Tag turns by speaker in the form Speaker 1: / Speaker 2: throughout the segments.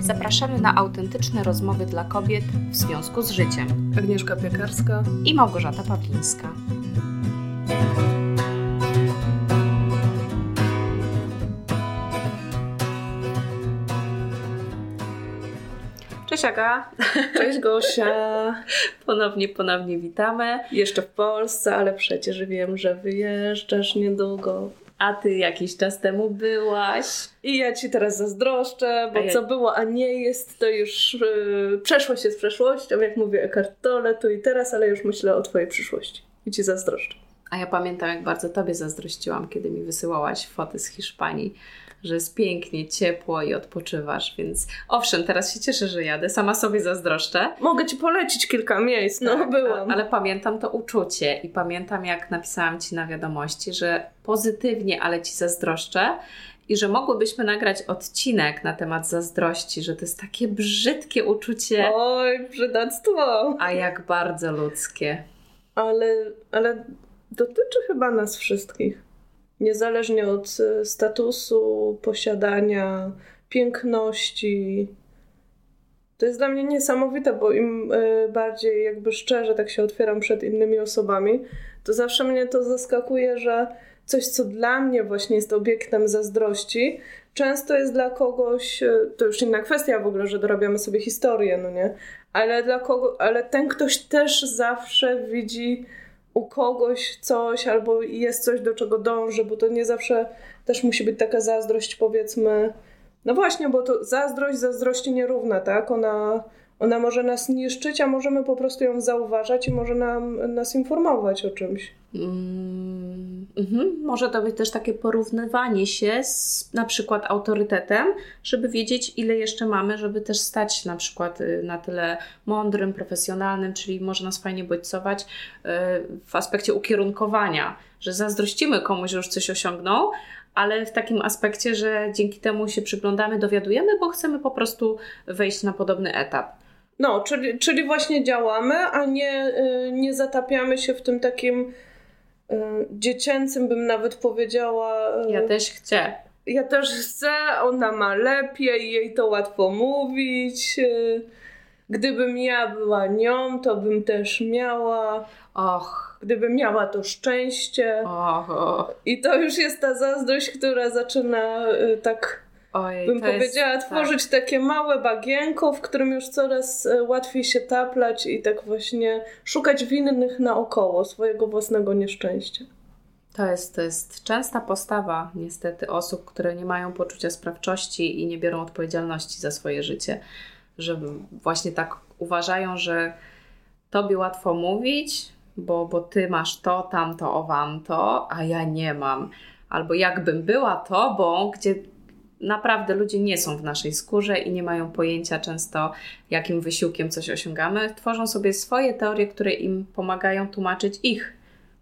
Speaker 1: Zapraszamy na autentyczne rozmowy dla kobiet w związku z życiem.
Speaker 2: Agnieszka Piekarska
Speaker 1: i Małgorzata Pawlińska. Cześć Aga.
Speaker 2: Cześć Gosia.
Speaker 1: Ponownie, ponownie witamy.
Speaker 2: Jeszcze w Polsce, ale przecież wiem, że wyjeżdżasz niedługo.
Speaker 1: A ty jakiś czas temu byłaś.
Speaker 2: I ja ci teraz zazdroszczę, bo ja... co było, a nie jest, to już yy, przeszłość jest przeszłością, jak mówię Eckhart Tolle, tu i teraz, ale już myślę o twojej przyszłości. I ci zazdroszczę.
Speaker 1: A ja pamiętam, jak bardzo tobie zazdrościłam, kiedy mi wysyłałaś foty z Hiszpanii że jest pięknie, ciepło i odpoczywasz, więc owszem, teraz się cieszę, że jadę, sama sobie zazdroszczę.
Speaker 2: Mogę Ci polecić kilka miejsc, no tak, byłam.
Speaker 1: Ale pamiętam to uczucie i pamiętam jak napisałam Ci na wiadomości, że pozytywnie, ale Ci zazdroszczę i że mogłybyśmy nagrać odcinek na temat zazdrości, że to jest takie brzydkie uczucie.
Speaker 2: Oj, brzydactwo.
Speaker 1: A jak bardzo ludzkie.
Speaker 2: Ale, ale dotyczy chyba nas wszystkich niezależnie od e, statusu, posiadania, piękności. To jest dla mnie niesamowite, bo im e, bardziej jakby szczerze tak się otwieram przed innymi osobami, to zawsze mnie to zaskakuje, że coś, co dla mnie właśnie jest obiektem zazdrości, często jest dla kogoś, e, to już inna kwestia w ogóle, że dorabiamy sobie historię, no nie? Ale dla kogo, ale ten ktoś też zawsze widzi u kogoś coś albo jest coś, do czego dąży, bo to nie zawsze też musi być taka zazdrość, powiedzmy. No właśnie, bo to zazdrość zazdrości nierówna, tak? Ona ona może nas niszczyć, a możemy po prostu ją zauważać i może nam, nas informować o czymś. Mm,
Speaker 1: mm, może to być też takie porównywanie się z na przykład autorytetem, żeby wiedzieć, ile jeszcze mamy, żeby też stać na przykład y, na tyle mądrym, profesjonalnym, czyli może nas fajnie bodźcować y, w aspekcie ukierunkowania, że zazdrościmy komuś, że już coś osiągnął, ale w takim aspekcie, że dzięki temu się przyglądamy, dowiadujemy, bo chcemy po prostu wejść na podobny etap.
Speaker 2: No, czyli, czyli właśnie działamy, a nie, y, nie zatapiamy się w tym takim dziecięcym, bym nawet powiedziała.
Speaker 1: Y, ja też chcę.
Speaker 2: Ja też chcę, ona ma lepiej, jej to łatwo mówić. Gdybym ja była nią, to bym też miała.
Speaker 1: Och.
Speaker 2: Gdybym miała to szczęście.
Speaker 1: Och, och.
Speaker 2: I to już jest ta zazdrość, która zaczyna tak Ojej, bym powiedziała, jest, tworzyć tak. takie małe bagienko, w którym już coraz e, łatwiej się taplać i tak właśnie szukać winnych naokoło swojego własnego nieszczęścia.
Speaker 1: To jest, to jest częsta postawa niestety osób, które nie mają poczucia sprawczości i nie biorą odpowiedzialności za swoje życie, że właśnie tak uważają, że tobie łatwo mówić, bo, bo ty masz to, tamto, owam to, a ja nie mam. Albo jakbym była tobą, gdzie naprawdę ludzie nie są w naszej skórze i nie mają pojęcia często, jakim wysiłkiem coś osiągamy. Tworzą sobie swoje teorie, które im pomagają tłumaczyć ich,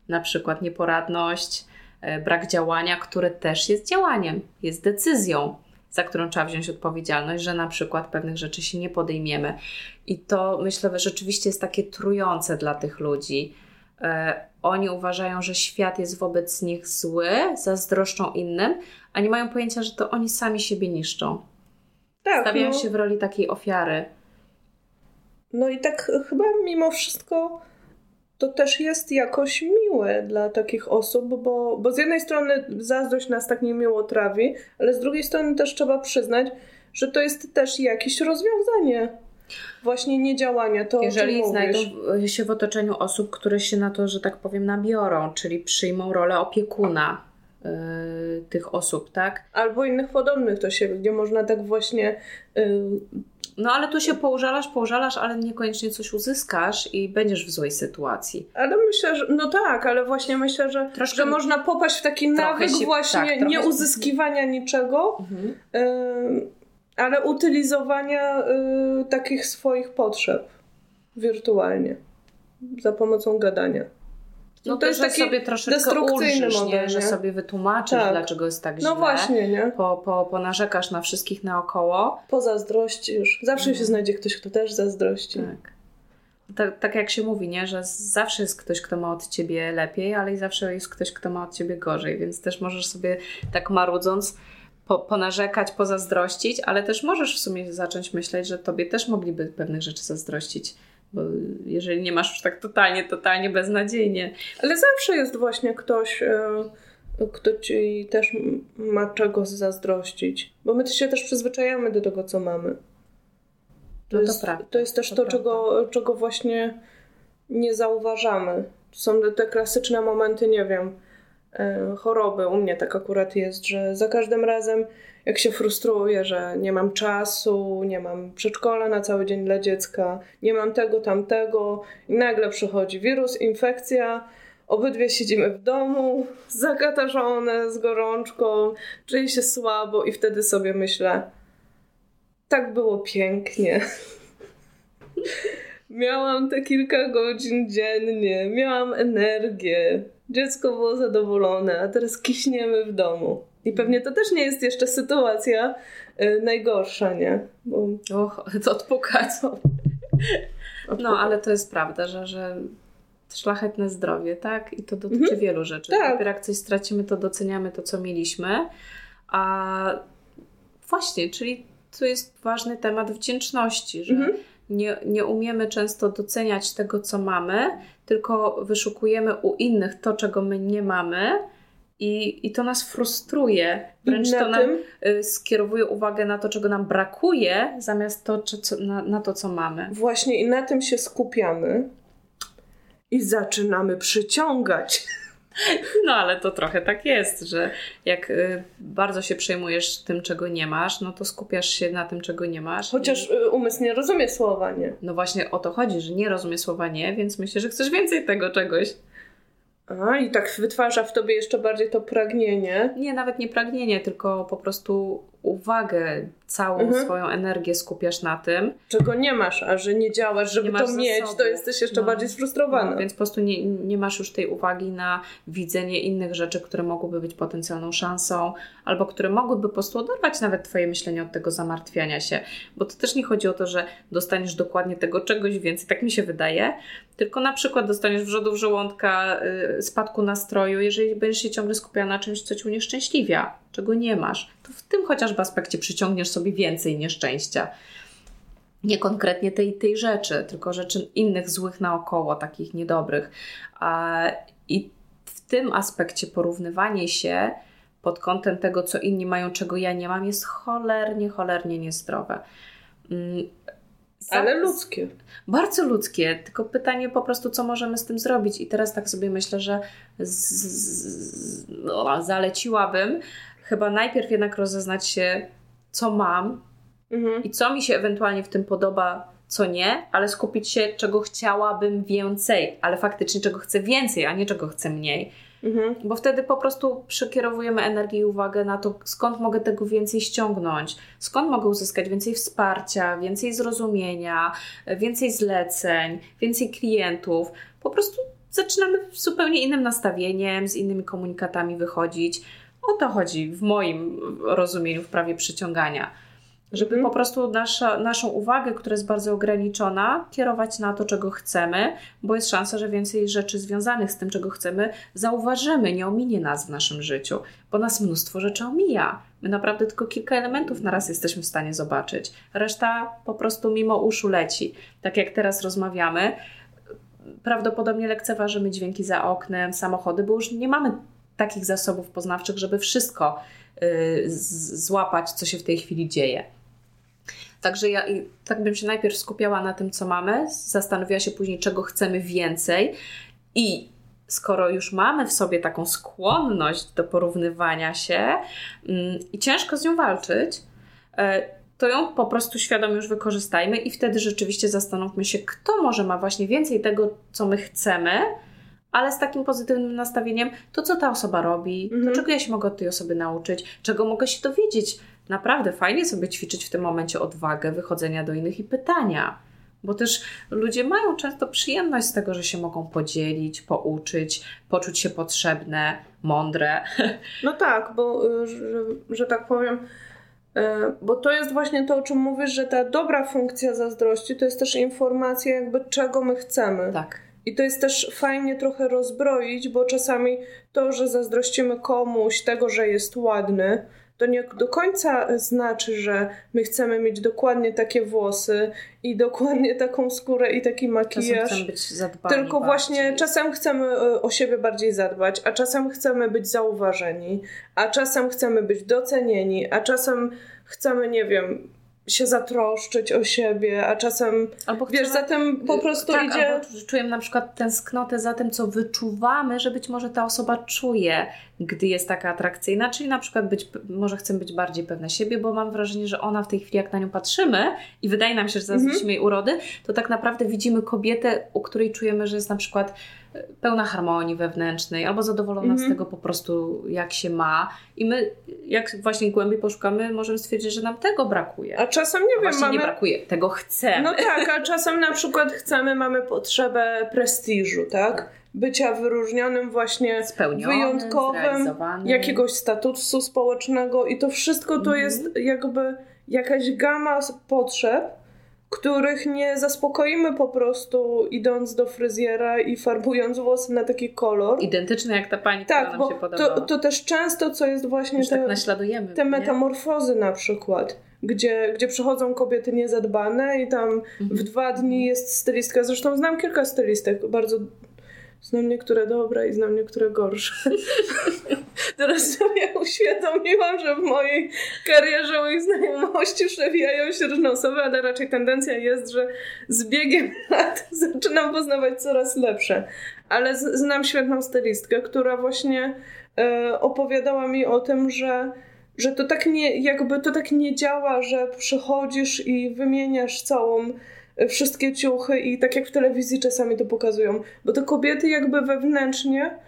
Speaker 1: na przykład nieporadność, e, brak działania, które też jest działaniem, jest decyzją, za którą trzeba wziąć odpowiedzialność, że na przykład pewnych rzeczy się nie podejmiemy. I to myślę, że rzeczywiście jest takie trujące dla tych ludzi. E, oni uważają, że świat jest wobec nich zły, zazdroszczą innym, a nie mają pojęcia, że to oni sami siebie niszczą. Tak, Stawiają no, się w roli takiej ofiary.
Speaker 2: No i tak chyba mimo wszystko to też jest jakoś miłe dla takich osób, bo, bo z jednej strony zazdrość nas tak niemiło trawi, ale z drugiej strony też trzeba przyznać, że to jest też jakieś rozwiązanie właśnie niedziałania. To,
Speaker 1: Jeżeli znajdą się w otoczeniu osób, które się na to, że tak powiem, nabiorą, czyli przyjmą rolę opiekuna, tych osób, tak?
Speaker 2: Albo innych podobnych do siebie, gdzie można tak właśnie. Y,
Speaker 1: no ale tu się poużalasz, poużalasz, ale niekoniecznie coś uzyskasz i będziesz w złej sytuacji.
Speaker 2: Ale myślę, że no tak, ale właśnie myślę, że, Troszkę, że można popaść w taki nawyk się, właśnie tak, nie uzyskiwania niczego, mhm. y, ale utylizowania y, takich swoich potrzeb wirtualnie za pomocą gadania.
Speaker 1: No to, jest taki sobie troszeczkę ulżysz, model, nie? że sobie wytłumaczysz, tak. dlaczego jest tak no źle.
Speaker 2: No właśnie, nie?
Speaker 1: Po, po, ponarzekasz na wszystkich naokoło.
Speaker 2: zazdrościsz. Zawsze się mhm. znajdzie ktoś, kto też zazdrości.
Speaker 1: Tak. Tak, tak jak się mówi, nie? że zawsze jest ktoś, kto ma od ciebie lepiej, ale i zawsze jest ktoś, kto ma od ciebie gorzej, więc też możesz sobie tak marudząc po, ponarzekać, pozazdrościć, ale też możesz w sumie zacząć myśleć, że tobie też mogliby pewnych rzeczy zazdrościć. Bo jeżeli nie masz już tak totalnie, totalnie beznadziejnie.
Speaker 2: Ale zawsze jest właśnie ktoś, e, kto ci też ma czego zazdrościć. Bo my się też przyzwyczajamy do tego, co mamy. To, no to jest, prawda. to jest też to, to czego, czego właśnie nie zauważamy. Są te klasyczne momenty, nie wiem, e, choroby. U mnie tak akurat jest, że za każdym razem, jak się frustruję, że nie mam czasu, nie mam przedszkola na cały dzień dla dziecka, nie mam tego, tamtego, i nagle przychodzi wirus, infekcja. Obydwie siedzimy w domu, zakatarzone, z gorączką, czuję się słabo, i wtedy sobie myślę, tak było pięknie. Miałam te kilka godzin dziennie, miałam energię, dziecko było zadowolone, a teraz kiśniemy w domu. I pewnie to też nie jest jeszcze sytuacja y, najgorsza, nie?
Speaker 1: Bo... Och, to odpukać. No, ale to jest prawda, że, że szlachetne zdrowie, tak? I to dotyczy mhm. wielu rzeczy. Tak. Dopiero jak coś stracimy, to doceniamy to, co mieliśmy. A właśnie, czyli to jest ważny temat wdzięczności, że mhm nie, nie umiemy często doceniać tego, co mamy, tylko wyszukujemy u innych to, czego my nie mamy. I, I to nas frustruje. Wręcz to nam tym... Y, skierowuje uwagę na to, czego nam brakuje, zamiast to, czy, co, na, na to, co mamy.
Speaker 2: Właśnie i na tym się skupiamy i zaczynamy przyciągać.
Speaker 1: No ale to trochę tak jest, że jak y, bardzo się przejmujesz tym, czego nie masz, no to skupiasz się na tym, czego nie masz.
Speaker 2: Chociaż i... Y, umysł nie rozumie słowa nie.
Speaker 1: No właśnie o to chodzi, że nie rozumie słowa nie, więc myślę, że chcesz więcej tego czegoś.
Speaker 2: A, i tak wytwarza w tobie jeszcze bardziej to pragnienie.
Speaker 1: Nie, nawet nie pragnienie, tylko po prostu uwagę, całą mhm. swoją energię skupiasz na tym.
Speaker 2: Czego nie masz, a że nie działasz, żeby nie to mieć, to jesteś jeszcze no. bardziej sfrustrowana.
Speaker 1: No, więc po prostu nie, nie masz już tej uwagi na widzenie innych rzeczy, które mogłyby być potencjalną szansą, albo które mogłyby po prostu oderwać nawet Twoje myślenie od tego zamartwiania się. Bo to też nie chodzi o to, że dostaniesz dokładnie tego czegoś więcej, tak mi się wydaje, tylko na przykład dostaniesz wrzodów żołądka, yy, spadku nastroju, jeżeli będziesz się ciągle skupiała na czymś, co Cię unieszczęśliwia czego nie masz, to w tym chociażby aspekcie przyciągniesz sobie więcej nieszczęścia. Nie konkretnie tej, tej rzeczy, tylko rzeczy innych złych naokoło, takich niedobrych. I w tym aspekcie porównywanie się pod kątem tego, co inni mają, czego ja nie mam, jest cholernie, cholernie niezdrowe.
Speaker 2: Mm, Ale ludzkie.
Speaker 1: Bardzo ludzkie, tylko pytanie po prostu, co możemy z tym zrobić. I teraz tak sobie myślę, że z, z, no, zaleciłabym chyba najpierw jednak rozeznać się, co mam mhm. i co mi się ewentualnie w tym podoba, co nie, ale skupić się, czego chciałabym więcej, ale faktycznie czego chcę więcej, a nie czego chcę mniej. Mhm. Bo wtedy po prostu przekierowujemy energię i uwagę na to, skąd mogę tego więcej ściągnąć, skąd mogę uzyskać więcej wsparcia, więcej zrozumienia, więcej zleceń, więcej klientów. Po prostu zaczynamy z zupełnie innym nastawieniem, z innymi komunikatami wychodzić. O to chodzi w moim rozumieniu w prawie przyciągania. Żeby mm. po prostu nasza, naszą uwagę, która jest bardzo ograniczona, kierować na to, czego chcemy, bo jest szansa, że więcej rzeczy związanych z tym, czego chcemy, zauważymy, nie ominie nas w naszym życiu, bo nas mnóstwo rzeczy omija. My naprawdę tylko kilka elementów na raz jesteśmy w stanie zobaczyć. Reszta po prostu mimo uszu leci. Tak jak teraz rozmawiamy, prawdopodobnie lekceważymy dźwięki za oknem, samochody, bo już nie mamy takich zasobów poznawczych, żeby wszystko y, złapać, co się w tej chwili dzieje. Także ja tak bym się najpierw skupiała na tym, co mamy, zastanowiła się później, czego chcemy więcej i skoro już mamy w sobie taką skłonność do porównywania się mm, i ciężko z nią walczyć, e, to ją po prostu świadomie już wykorzystajmy i wtedy rzeczywiście zastanówmy się, kto może ma właśnie więcej tego, co my chcemy, ale z takim pozytywnym nastawieniem, to co ta osoba robi, mhm. to czego ja się mogę od tej osoby nauczyć, czego mogę się dowiedzieć. Naprawdę fajnie sobie ćwiczyć w tym momencie odwagę wychodzenia do innych i pytania. Bo też ludzie mają często przyjemność z tego, że się mogą podzielić, pouczyć, poczuć się potrzebne, mądre.
Speaker 2: No tak, bo y, że, że tak powiem, y, bo to jest właśnie to, o czym mówisz, że ta dobra funkcja zazdrości to jest też informacja, jakby czego my chcemy.
Speaker 1: Tak.
Speaker 2: I to jest też fajnie trochę rozbroić, bo czasami to, że zazdrościmy komuś tego, że jest ładny, to nie do końca znaczy, że my chcemy mieć dokładnie takie włosy i dokładnie taką skórę i taki makijaż.
Speaker 1: Czasem być zadbani
Speaker 2: Tylko
Speaker 1: bardziej.
Speaker 2: właśnie czasem chcemy e, o siebie bardziej zadbać, a czasem chcemy być zauważeni, a czasem chcemy być docenieni, a czasem chcemy, nie wiem, się zatroszczyć o siebie, a czasem
Speaker 1: Albo
Speaker 2: wiesz,
Speaker 1: chcemy-
Speaker 2: za tym po prostu
Speaker 1: tak,
Speaker 2: idzie...
Speaker 1: Albo czujemy na przykład tęsknotę za tym, co wyczuwamy, że być może ta osoba czuje, gdy jest taka atrakcyjna, czyli na przykład być, może chcemy być bardziej pewne siebie, bo mam wrażenie, że ona w tej chwili, jak na nią patrzymy i wydaje nam się, że zaraz
Speaker 2: Mhm.
Speaker 1: jej urody, to tak naprawdę widzimy kobietę, u której czujemy, że jest na przykład e, pełna harmonii wewnętrznej, albo zadowolona
Speaker 2: Mhm.
Speaker 1: z tego po prostu, jak się ma. I my, jak właśnie głębiej poszukamy, możemy stwierdzić, że nam tego brakuje.
Speaker 2: A czasem, nie
Speaker 1: A
Speaker 2: wiem, mamy...
Speaker 1: nie brakuje, tego chcemy.
Speaker 2: No tak, a czasem na przykład chcemy, mamy potrzebę prestiżu, tak? Bycia wyróżnionym właśnie wyjątkowym, jakiegoś statusu społecznego i to wszystko to
Speaker 1: Mhm.
Speaker 2: jest jakby jakaś gama potrzeb, których nie zaspokoimy po prostu idąc do fryzjera i farbując włosy na taki kolor.
Speaker 1: identyczne jak ta pani, która
Speaker 2: tak,
Speaker 1: nam
Speaker 2: bo
Speaker 1: się podobała.
Speaker 2: to, to też często, co jest właśnie
Speaker 1: Już
Speaker 2: te,
Speaker 1: tak naśladujemy.
Speaker 2: te
Speaker 1: nie?
Speaker 2: metamorfozy na przykład, gdzie, gdzie przychodzą kobiety niezadbane i tam w
Speaker 1: Mhm.
Speaker 2: dwa dni jest stylistka. Zresztą znam kilka stylistek, bardzo znam niektóre dobre i znam niektóre gorsze. Teraz sobie uświadomiłam, że w mojej karierze moich znajomości przewijają się różne osoby, ale raczej tendencja jest, że z biegiem lat zaczynam poznawać coraz lepsze. Ale znam świetną stylistkę, która właśnie e, opowiadała mi o tym, że że to tak nie, jakby to tak nie działa, że przychodzisz i wymieniasz całą wszystkie ciuchy i tak jak w telewizji czasami to pokazują, bo te kobiety jakby wewnętrznie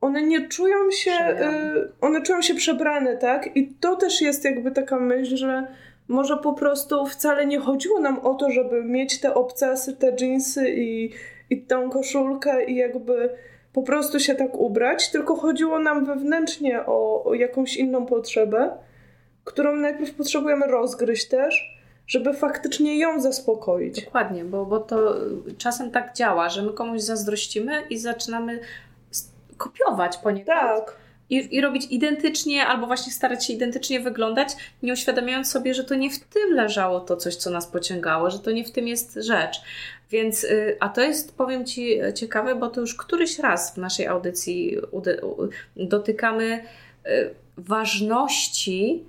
Speaker 2: one nie czują się, y, one czują się przebrane, tak? I to też jest jakby taka myśl, że może po prostu wcale nie chodziło nam o to, żeby mieć te obcasy, te dżinsy i, i tą koszulkę i jakby po prostu się tak ubrać, tylko chodziło nam wewnętrznie o, o jakąś inną potrzebę, którą najpierw potrzebujemy rozgryźć też, żeby faktycznie ją zaspokoić.
Speaker 1: Dokładnie, bo, bo to czasem tak działa, że my komuś zazdrościmy i zaczynamy kopiować poniekąd
Speaker 2: Tak.
Speaker 1: i, i robić identycznie, albo właśnie starać się identycznie wyglądać, nie uświadamiając sobie, że to nie w tym leżało to coś, co nas pociągało, że to nie w tym jest rzecz. Więc, y, a to jest, powiem Ci, e, ciekawe, bo to już któryś raz w naszej audycji dotykamy y, ważności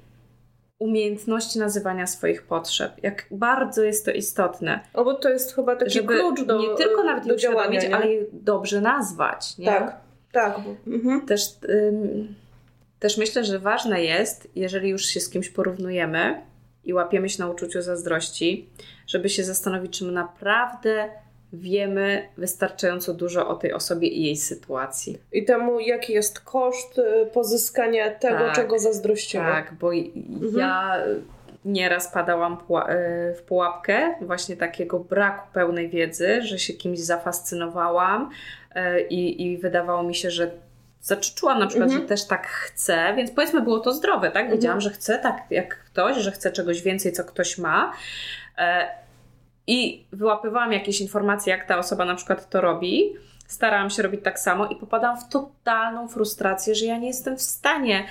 Speaker 1: umiejętności nazywania swoich potrzeb. Jak bardzo jest to istotne,
Speaker 2: O, bo to jest chyba taki
Speaker 1: żeby
Speaker 2: klucz do
Speaker 1: nie tylko nawet
Speaker 2: do działania, nie?
Speaker 1: ale je dobrze nazwać. Nie?
Speaker 2: Tak, tak. Mhm.
Speaker 1: Też, ym, też myślę, że ważne jest, jeżeli już się z kimś porównujemy i łapiemy się na uczuciu zazdrości, żeby się zastanowić, czy my naprawdę wiemy wystarczająco dużo o tej osobie i jej sytuacji.
Speaker 2: I temu, jaki jest koszt y, pozyskania tego,
Speaker 1: Tak,
Speaker 2: czego zazdrościmy.
Speaker 1: Tak, bo i- ja nieraz padałam e, w pułapkę właśnie takiego braku pełnej wiedzy, że się kimś zafascynowałam e, i, i wydawało mi się, że znaczy czułam na przykład,
Speaker 2: Mhm.
Speaker 1: że też tak chcę, więc powiedzmy było to zdrowe, tak? Wiedziałam,
Speaker 2: Mhm.
Speaker 1: że chcę tak jak ktoś, że chcę czegoś więcej, co ktoś ma. I wyłapywałam jakieś informacje, jak ta osoba na przykład to robi. Starałam się robić tak samo i popadałam w totalną frustrację, że ja nie jestem w stanie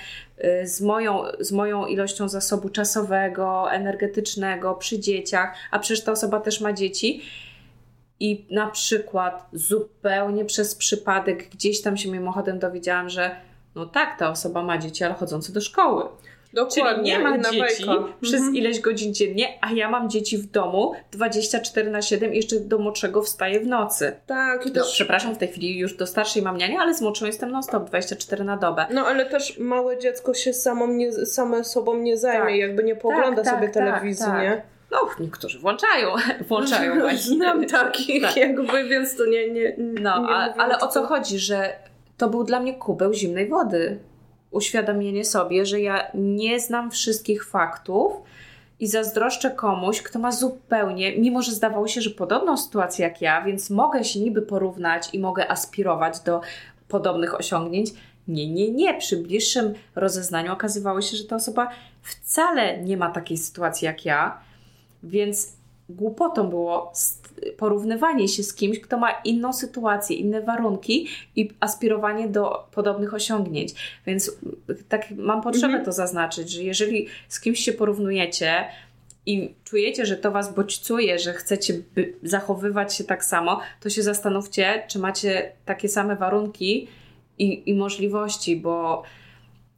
Speaker 1: y, z moją, z moją ilością zasobu czasowego, energetycznego przy dzieciach, a przecież ta osoba też ma dzieci. I na przykład zupełnie przez przypadek gdzieś tam się mimochodem dowiedziałam, że no tak, ta osoba ma dzieci, ale chodzące do szkoły. Czyli
Speaker 2: Dokładnie.
Speaker 1: nie ma dzieci
Speaker 2: bajka.
Speaker 1: przez
Speaker 2: Mhm.
Speaker 1: ileś godzin dziennie, a ja mam dzieci w domu 24 na 7 i jeszcze do młodszego wstaję w nocy.
Speaker 2: Tak, i też...
Speaker 1: przepraszam, w tej chwili już do starszej mam nianię, ale z młodszą jestem non stop 24 na dobę.
Speaker 2: No ale też małe dziecko się samą nie, same sobą nie zajmie,
Speaker 1: Tak.
Speaker 2: jakby nie pogląda
Speaker 1: Tak,
Speaker 2: sobie
Speaker 1: tak, tak,
Speaker 2: telewizji,
Speaker 1: tak.
Speaker 2: nie?
Speaker 1: No, niektórzy włączają, włączają właśnie.
Speaker 2: Znam takich,
Speaker 1: Tak.
Speaker 2: jakby, więc to nie... nie,
Speaker 1: No,
Speaker 2: nie
Speaker 1: a, ale o co
Speaker 2: to-
Speaker 1: chodzi, że to był dla mnie kubeł zimnej wody. Uświadomienie sobie, że ja nie znam wszystkich faktów i zazdroszczę komuś, kto ma zupełnie, mimo że zdawało się, że podobną sytuację jak ja, więc mogę się niby porównać i mogę aspirować do podobnych osiągnięć. Nie, nie, nie. Przy bliższym rozeznaniu okazywało się, że ta osoba wcale nie ma takiej sytuacji jak ja, więc głupotą było porównywanie się z kimś, kto ma inną sytuację, inne warunki i aspirowanie do podobnych osiągnięć. Więc tak mam potrzebę mhm. to zaznaczyć, że jeżeli z kimś się porównujecie, i czujecie, że to was bodźcuje, że chcecie zachowywać się tak samo, to się zastanówcie, czy macie takie same warunki i, i możliwości, bo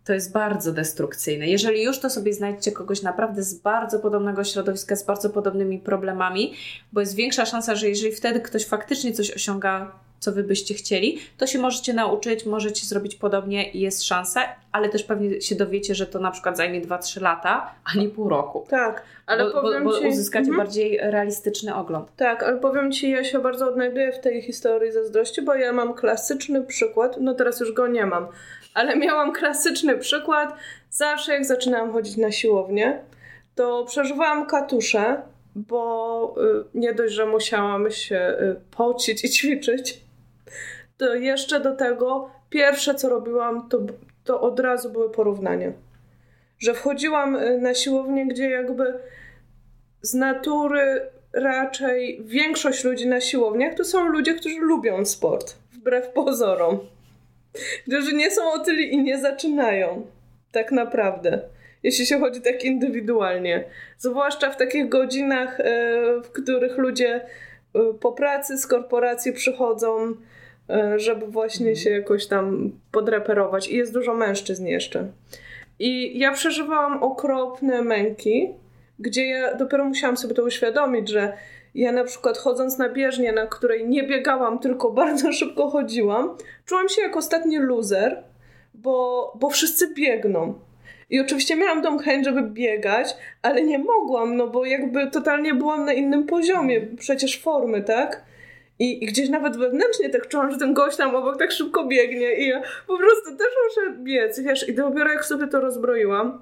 Speaker 1: to jest bardzo destrukcyjne. Jeżeli już, to sobie znajdźcie kogoś naprawdę z bardzo podobnego środowiska, z bardzo podobnymi problemami, bo jest większa szansa, że jeżeli wtedy ktoś faktycznie coś osiąga, co wy byście chcieli, to się możecie nauczyć, możecie zrobić podobnie i jest szansa, ale też pewnie się dowiecie, że to na przykład zajmie 2-3 lata, a nie pół roku.
Speaker 2: Tak, ale
Speaker 1: bo,
Speaker 2: powiem
Speaker 1: bo, bo
Speaker 2: ci...
Speaker 1: uzyskacie mhm. bardziej realistyczny ogląd.
Speaker 2: Tak, ale powiem Ci, ja się bardzo odnajduję w tej historii zazdrości, bo ja mam klasyczny przykład, no teraz już go nie mam, ale miałam klasyczny przykład. Zawsze jak zaczynałam chodzić na siłownię, to przeżywałam katusze, bo y, nie dość, że musiałam się y, pocić i ćwiczyć, to jeszcze do tego pierwsze co robiłam, to, to od razu były porównania. Że wchodziłam y, na siłownię, gdzie jakby z natury raczej większość ludzi na siłowniach to są ludzie, którzy lubią sport, wbrew pozorom którzy nie są otyli i nie zaczynają. Tak naprawdę. Jeśli się chodzi tak indywidualnie. Zwłaszcza w takich godzinach, e, w których ludzie e, po pracy z korporacji przychodzą, e, żeby właśnie mhm. się jakoś tam podreperować. I jest dużo mężczyzn jeszcze. I ja przeżywałam okropne męki, gdzie ja dopiero musiałam sobie to uświadomić, że ja na przykład chodząc na bieżnię, na której nie biegałam, tylko bardzo szybko chodziłam, czułam się jak ostatni loser, bo, bo wszyscy biegną. I oczywiście miałam tą chęć, żeby biegać, ale nie mogłam, no bo jakby totalnie byłam na innym poziomie, przecież formy, tak? I, I, gdzieś nawet wewnętrznie tak czułam, że ten gość tam obok tak szybko biegnie i ja po prostu też muszę biec, wiesz? I dopiero jak sobie to rozbroiłam,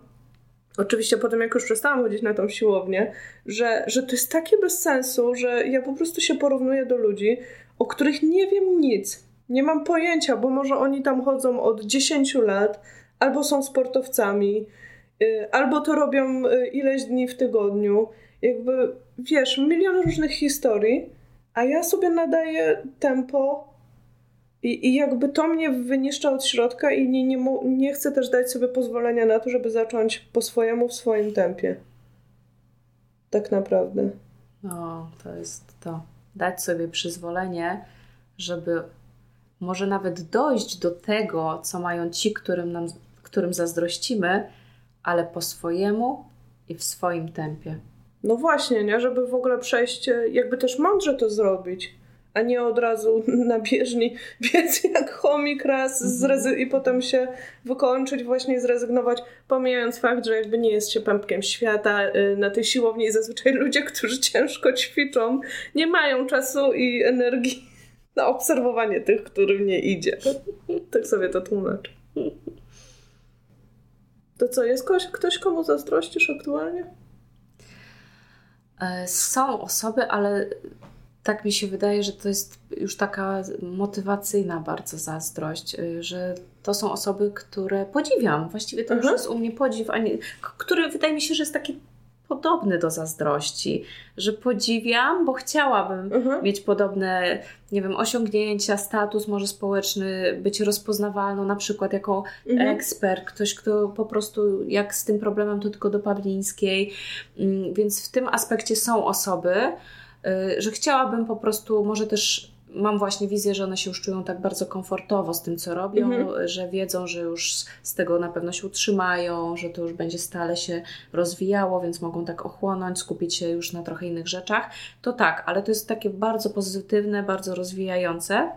Speaker 2: oczywiście potem jak już przestałam chodzić na tą siłownię, że, że to jest takie bez sensu, że ja po prostu się porównuję do ludzi, o których nie wiem nic. Nie mam pojęcia, bo może oni tam chodzą od 10 lat, albo są sportowcami, y, albo to robią y, ileś dni w tygodniu. Jakby, wiesz, milion różnych historii, a ja sobie nadaję tempo i, I jakby to mnie wyniszcza od środka i nie, nie, nie chcę też dać sobie pozwolenia na to, żeby zacząć po swojemu w swoim tempie. Tak naprawdę.
Speaker 1: No, to jest to. Dać sobie przyzwolenie, żeby może nawet dojść do tego, co mają ci, którym, nam, którym zazdrościmy, ale po swojemu i w swoim tempie.
Speaker 2: No właśnie, nie? Żeby w ogóle przejść, jakby też mądrze to zrobić a nie od razu na bieżni biec jak chomik raz mhm. i potem się wykończyć, właśnie zrezygnować, pomijając fakt, że jakby nie jest się pępkiem świata y, na tej siłowni zazwyczaj ludzie, którzy ciężko ćwiczą, nie mają czasu i energii na obserwowanie tych, którym nie idzie. Tak sobie to tłumaczę. To co, jest ktoś, ktoś komu zazdrościsz aktualnie?
Speaker 1: E, są osoby, ale tak mi się wydaje, że to jest już taka motywacyjna bardzo zazdrość, y, że to są osoby, które podziwiam. Właściwie to mhm. już jest u mnie podziw, nie, który wydaje mi się, że jest taki podobny do zazdrości, że podziwiam, bo chciałabym mhm. mieć podobne, nie wiem, osiągnięcia, status może społeczny, być rozpoznawalną na przykład jako mhm. ekspert, ktoś, kto po prostu jak z tym problemem to tylko do Pawlińskiej, mm, więc w tym aspekcie są osoby, że chciałabym po prostu, może też mam właśnie wizję, że one się już czują tak bardzo komfortowo z tym, co robią, mhm. że wiedzą, że już z tego na pewno się utrzymają, że to już będzie stale się rozwijało, więc mogą tak ochłonąć, skupić się już na trochę innych rzeczach. To tak, ale to jest takie bardzo pozytywne, bardzo rozwijające.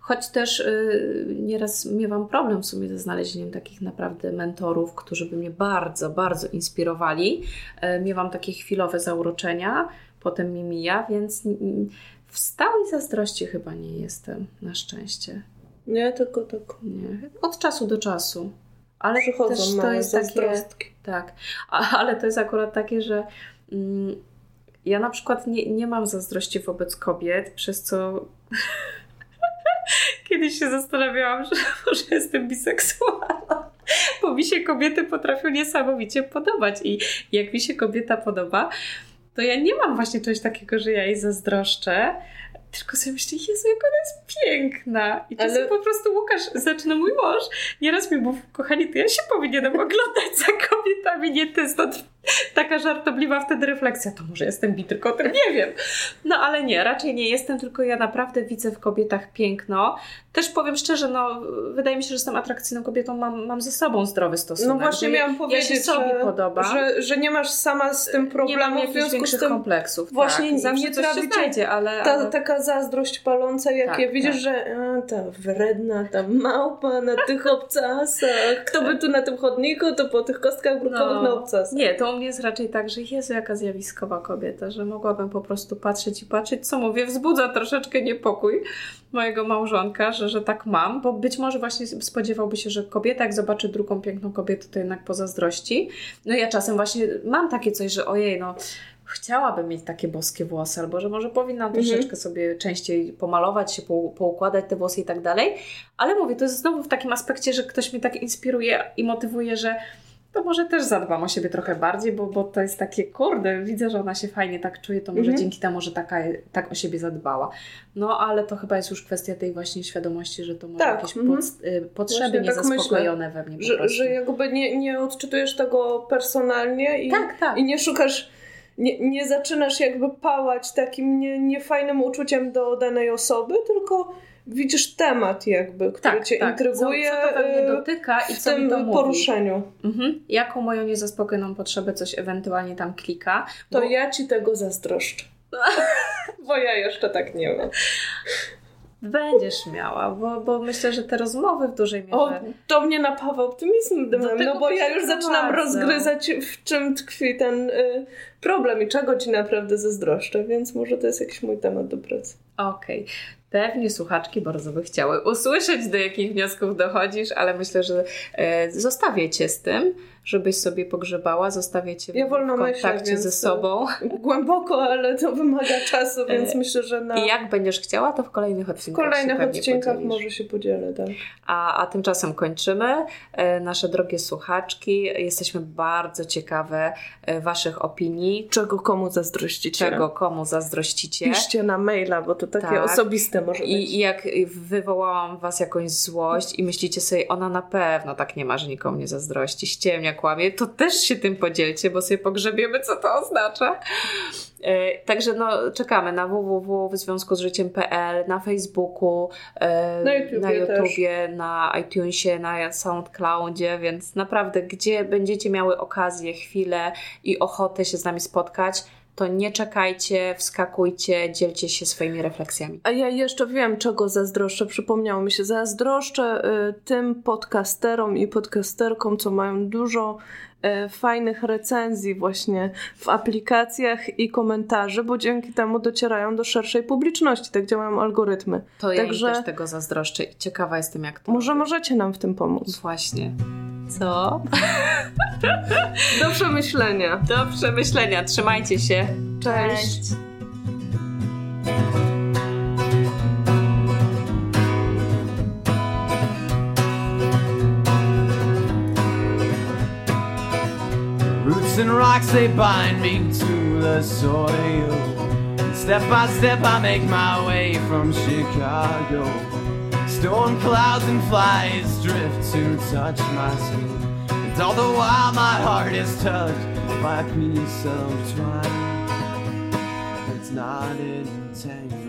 Speaker 1: Choć też y, nieraz miewam problem w sumie ze znalezieniem takich naprawdę mentorów, którzy by mnie bardzo, bardzo inspirowali. Y, miewam takie chwilowe zauroczenia, potem mi mija, więc w stałej zazdrości chyba nie jestem, na szczęście.
Speaker 2: Nie, tylko tak.
Speaker 1: Nie. Od czasu do czasu. Ale
Speaker 2: Przychodzą też to jest takie.
Speaker 1: Tak, A, ale to jest akurat takie, że mm, ja na przykład nie, nie mam zazdrości wobec kobiet, przez co kiedyś się zastanawiałam, że może jestem biseksualna. Bo mi się kobiety potrafią niesamowicie podobać i jak mi się kobieta podoba, to ja nie mam właśnie czegoś takiego, że ja jej zazdroszczę, tylko sobie myślę, Jezu, jak ona jest piękna. I czasem Ale... po prostu Łukasz, zaczyna mój mąż, nieraz mi mówi, kochani, to ja się powinienem oglądać za kobietami, nie ty, stąd taka żartobliwa wtedy refleksja, to może jestem bi, tylko o tym nie wiem. No ale nie, raczej nie jestem, tylko ja naprawdę widzę w kobietach piękno. Też powiem szczerze, no wydaje mi się, że jestem atrakcyjną kobietą, mam, mam ze sobą zdrowy stosunek.
Speaker 2: No właśnie miałam powiedzieć, ja się sobie że, podoba. Że, że nie masz sama z tym problemu,
Speaker 1: nie w związku z tym
Speaker 2: kompleksów. Właśnie tak. Zawsze nie coś się znajdzie, ale, ta, ale... taka zazdrość paląca, jak tak, widzisz, tak. że a, ta wredna, ta małpa na tych obcasach, kto by tu na tym chodniku, to po tych kostkach brukowych no, na obcasach.
Speaker 1: Nie, to mnie jest raczej tak, że Jezu, jaka zjawiskowa kobieta, że mogłabym po prostu patrzeć i patrzeć, co mówię, wzbudza troszeczkę niepokój mojego małżonka, że, że tak mam, bo być może właśnie spodziewałby się, że kobieta, jak zobaczy drugą piękną kobietę, to jednak pozazdrości. No ja czasem właśnie mam takie coś, że ojej, no chciałabym mieć takie boskie włosy, albo że może powinnam mhm. troszeczkę sobie częściej pomalować się, poukładać te włosy i tak dalej. Ale mówię, to jest znowu w takim aspekcie, że ktoś mnie tak inspiruje i motywuje, że to może też zadbam o siebie trochę bardziej, bo, bo to jest takie, kurde, widzę, że ona się fajnie tak czuje, to może mhm. dzięki temu, że taka, tak o siebie zadbała. No, ale to chyba jest już kwestia tej właśnie świadomości, że to może tak. jakieś mhm. pod, y, potrzeby właśnie niezaspokojone tak we mnie
Speaker 2: że, że jakby nie, nie odczytujesz tego personalnie i, tak, tak. i nie szukasz nie, nie zaczynasz jakby pałać takim nie, niefajnym uczuciem do danej osoby, tylko widzisz temat jakby, który tak, cię tak. intryguje co, co to
Speaker 1: mnie dotyka i
Speaker 2: w tym poruszeniu.
Speaker 1: Mhm. Jaką moją niezaspokojoną potrzebę coś ewentualnie tam klika.
Speaker 2: To bo... ja ci tego zazdroszczę. bo ja jeszcze tak nie mam.
Speaker 1: Będziesz miała, bo, bo myślę, że te rozmowy w dużej mierze... O,
Speaker 2: to mnie napawa optymizmem, no bo ja już zaczynam rozgryzać, w czym tkwi ten y, problem i czego ci naprawdę zazdroszczę, więc może to jest jakiś mój temat do pracy.
Speaker 1: Okej. Okay. Pewnie słuchaczki bardzo by chciały usłyszeć, do jakich wniosków dochodzisz, ale myślę, że e, zostawię cię z tym żebyś sobie pogrzebała, zostawię Cię ja w kontakcie myślę, ze sobą.
Speaker 2: Głęboko, ale to wymaga czasu, więc e, myślę, że na...
Speaker 1: I jak będziesz chciała, to w kolejnych odcinkach
Speaker 2: W kolejnych odcinkach może się podzielę, tak.
Speaker 1: A, a tymczasem kończymy. E, nasze drogie słuchaczki, jesteśmy bardzo ciekawe e, Waszych opinii.
Speaker 2: Czego komu zazdrościcie.
Speaker 1: Czego komu zazdrościcie.
Speaker 2: Piszcie na maila, bo to takie tak. osobiste może być.
Speaker 1: I, I jak wywołałam Was jakąś złość i myślicie sobie, ona na pewno tak nie ma, że nikomu nie zazdrości, ściemnia, kłamie, to też się tym podzielcie, bo sobie pogrzebiemy, co to oznacza. E, także no, czekamy na www w związku z życiem.pl, na Facebooku, e, na, YouTube na, YouTubie, na iTunesie, na SoundCloudzie, więc naprawdę, gdzie będziecie miały okazję, chwilę i ochotę się z nami spotkać, to nie czekajcie, wskakujcie, dzielcie się swoimi refleksjami.
Speaker 2: A ja jeszcze wiem, czego zazdroszczę. Przypomniało mi się, zazdroszczę y, tym podcasterom i podcasterkom, co mają dużo y, fajnych recenzji właśnie w aplikacjach i komentarzy, bo dzięki temu docierają do szerszej publiczności. Tak działają algorytmy.
Speaker 1: To Także... ja też tego zazdroszczę i ciekawa jestem, jak to
Speaker 2: Może robię. możecie nam w tym pomóc.
Speaker 1: Właśnie. Co?
Speaker 2: Do przemyślenia.
Speaker 1: Do przemyślenia. Trzymajcie się.
Speaker 2: Cześć. Cześć. Roots and rocks they bind me to the soil. Step by step I make my way from Chicago. Storm clouds and flies drift to touch my skin. And all the while my heart is touched by a piece of twine. It's not entangled.